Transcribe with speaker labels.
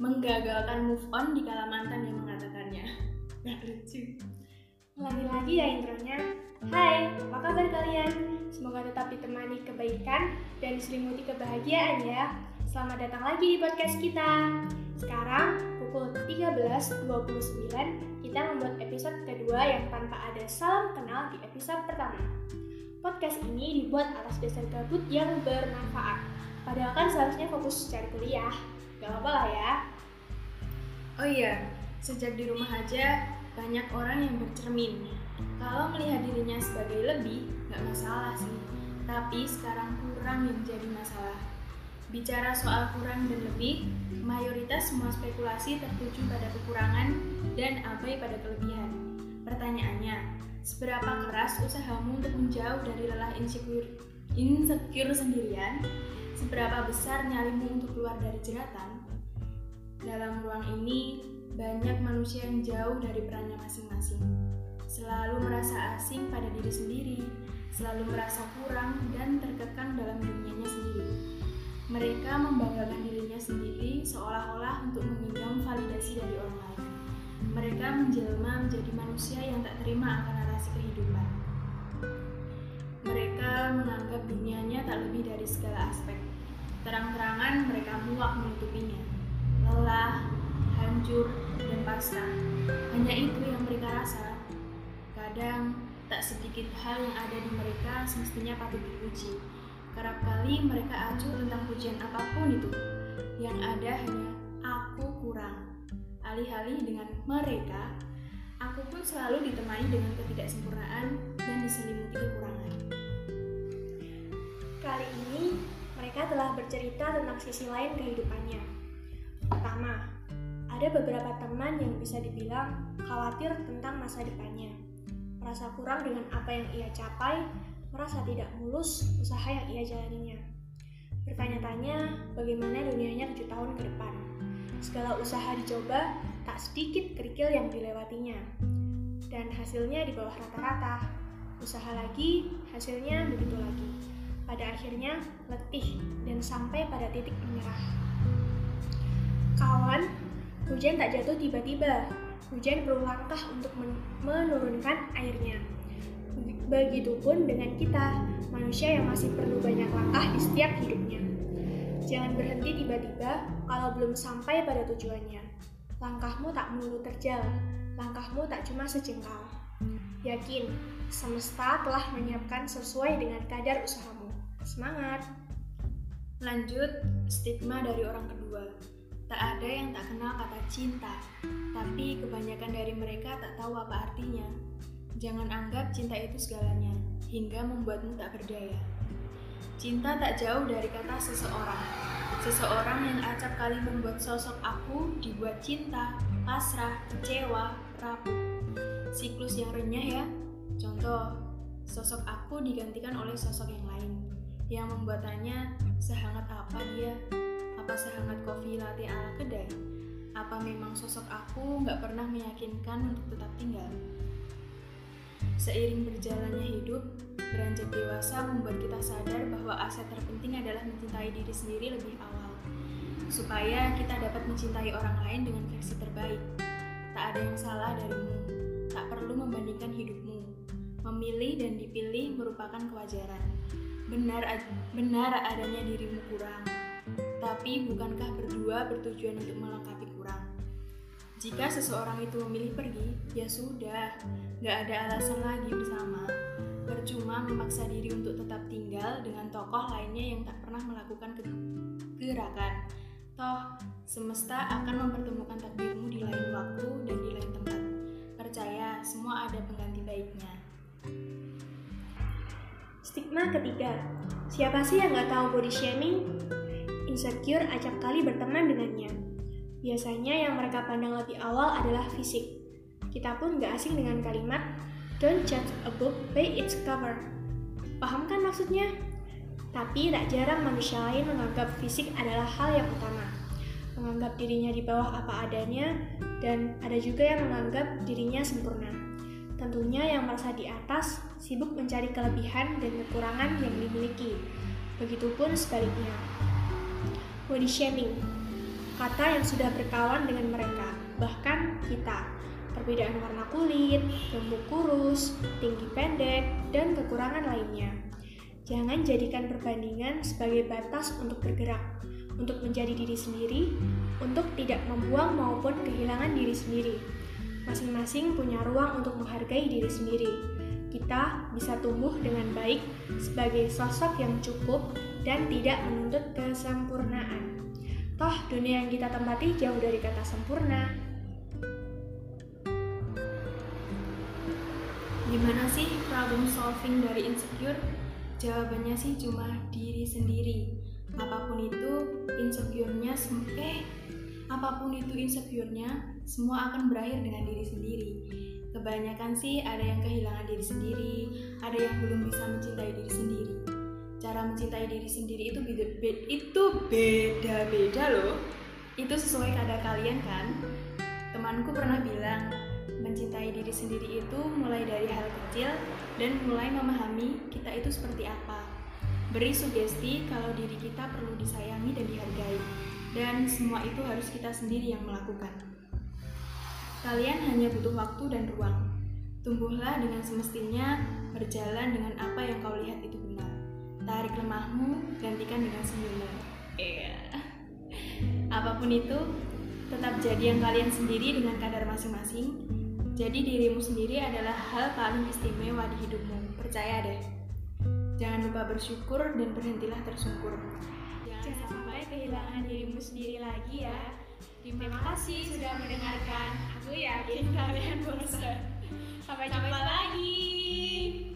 Speaker 1: menggagalkan move on di kala mantan yang mengatakannya. Gak lucu.
Speaker 2: Lagi-lagi ya intronya. Hai, apa kabar kalian? Semoga tetap ditemani kebaikan dan diselimuti kebahagiaan ya. Selamat datang lagi di podcast kita. Sekarang pukul 13.29 kita membuat episode kedua yang tanpa ada salam kenal di episode pertama. Podcast ini dibuat atas dasar gabut yang bermanfaat. Padahal kan seharusnya fokus cari kuliah. Gak apa-apa lah ya.
Speaker 1: Oh iya, sejak di rumah aja banyak orang yang bercermin. Kalau melihat dirinya sebagai lebih, nggak masalah sih. Tapi sekarang kurang yang jadi masalah. Bicara soal kurang dan lebih, mayoritas semua spekulasi tertuju pada kekurangan dan abai pada kelebihan. Pertanyaannya, seberapa keras usahamu untuk menjauh dari lelah insecure, insecure sendirian? Seberapa besar nyalimu untuk keluar dari jeratan? Dalam ruang ini, banyak manusia yang jauh dari perannya masing-masing. Selalu merasa asing pada diri sendiri, selalu merasa kurang dan terkekang dalam dunianya sendiri. Mereka membanggakan dirinya sendiri seolah-olah untuk menggenggam validasi dari orang lain. Mereka menjelma menjadi manusia yang tak terima akan narasi kehidupan. Menganggap dunianya tak lebih dari segala aspek. Terang-terangan mereka muak menutupinya. Lelah, hancur, dan pasrah. Hanya itu yang mereka rasa. Kadang, tak sedikit hal yang ada di mereka semestinya patut dipuji Kerap kali mereka acuh tentang pujian apa pun itu. Yang ada hanya aku kurang. Alih-alih dengan mereka, aku pun selalu ditemani dengan ketidaksempurnaan dan diselimuti kekurangan.
Speaker 2: Kali ini, mereka telah bercerita tentang sisi lain kehidupannya. Pertama, ada beberapa teman yang bisa dibilang khawatir tentang masa depannya, merasa kurang dengan apa yang ia capai, merasa tidak mulus usaha yang ia jalaninya. Bertanya-tanya bagaimana dunianya tujuh tahun ke depan. Segala usaha dicoba, tak sedikit kerikil yang dilewatinya. Dan hasilnya di bawah rata-rata. Usaha lagi, hasilnya begitu lagi. Pada akhirnya letih dan sampai pada titik menyerah. Kawan, hujan tak jatuh tiba-tiba. Hujan perlu langkah untuk menurunkan airnya. Begitupun dengan kita, manusia yang masih perlu banyak langkah di setiap hidupnya. Jangan berhenti tiba-tiba kalau belum sampai pada tujuannya. Langkahmu tak melulu terjal, langkahmu tak cuma sejengkal. Yakin, semesta telah menyiapkan sesuai dengan kadar usahamu. Semangat!
Speaker 1: Lanjut, stigma dari orang kedua. Tak ada yang tak kenal kata cinta, tapi kebanyakan dari mereka tak tahu apa artinya. Jangan anggap cinta itu segalanya, hingga membuatmu tak berdaya. Cinta tak jauh dari kata seseorang. Seseorang yang acap kali membuat sosok aku dibuat cinta, pasrah, kecewa, rapuh. Siklus yang renyah ya. Contoh, sosok aku digantikan oleh sosok yang lain. Yang membuatannya sehangat apa dia? Apa sehangat kopi latte ala kedai? Apa memang sosok aku nggak pernah meyakinkan untuk tetap tinggal? Seiring berjalannya hidup, beranjak dewasa membuat kita sadar bahwa aset terpenting adalah mencintai diri sendiri lebih awal, supaya kita dapat mencintai orang lain dengan versi terbaik. Tak ada yang salah darimu, tak perlu membandingkan hidupmu. Memilih dan dipilih merupakan kewajaran. Benar, benar adanya dirimu kurang, tapi bukankah berdua bertujuan untuk melengkapi kurang? Jika seseorang itu memilih pergi, ya sudah, gak ada alasan lagi bersama. Percuma memaksa diri untuk tetap tinggal dengan tokoh lainnya yang tak pernah melakukan gerakan. Toh, semesta akan mempertemukan takdirmu
Speaker 2: Stigma ketiga, siapa sih yang gak tahu body shaming? Insecure acap kali berteman dengannya. Biasanya yang mereka pandang lebih awal adalah fisik. Kita pun gak asing dengan kalimat Don't judge a book by its cover. Paham kan maksudnya? Tapi tak jarang manusia lain menganggap fisik adalah hal yang utama. Menganggap dirinya di bawah apa adanya, dan ada juga yang menganggap dirinya sempurna. Tentunya yang merasa di atas sibuk mencari kelebihan dan kekurangan yang dimiliki. Begitupun sebaliknya. Body shaming kata yang sudah berkawan dengan mereka, bahkan kita. Perbedaan warna kulit, gemuk kurus, tinggi pendek, dan kekurangan lainnya. Jangan jadikan perbandingan sebagai batas untuk bergerak, untuk menjadi diri sendiri, untuk tidak membuang maupun kehilangan diri sendiri. Masing-masing punya ruang untuk menghargai diri sendiri. Kita bisa tumbuh dengan baik sebagai sosok yang cukup dan tidak menuntut kesempurnaan. Toh, dunia yang kita tempati jauh dari kata sempurna.
Speaker 1: Gimana sih problem solving dari insecure? Jawabannya sih cuma diri sendiri. Apa pun itu insecure-nya eh apa pun itu insecure-nya semua akan berakhir dengan diri sendiri. Kebanyakan sih ada yang kehilangan diri sendiri, ada yang belum bisa mencintai diri sendiri. Cara mencintai diri sendiri itu beda, beda itu beda-beda loh. Itu sesuai kadar kalian kan? Temanku pernah bilang, mencintai diri sendiri itu mulai dari hal kecil dan mulai memahami kita itu seperti apa. Beri sugesti kalau diri kita perlu disayangi dan dihargai, dan semua itu harus kita sendiri yang melakukan. Kalian hanya butuh waktu dan ruang. Tumbuhlah dengan semestinya, berjalan dengan apa yang kau lihat itu benar. Tarik lemahmu, gantikan dengan senyummu. Yeah. Apa pun itu, tetap jadi yang kalian sendiri dengan kadar masing-masing, jadi dirimu sendiri adalah hal paling istimewa di hidupmu. Percaya deh. Jangan lupa bersyukur dan berhentilah tersungkur.
Speaker 2: Jangan sampai kehilangan dirimu sendiri lagi ya. Terima, kasih sudah mendengarkan. Aku yakin kalian bosan. Sampai jumpa lagi.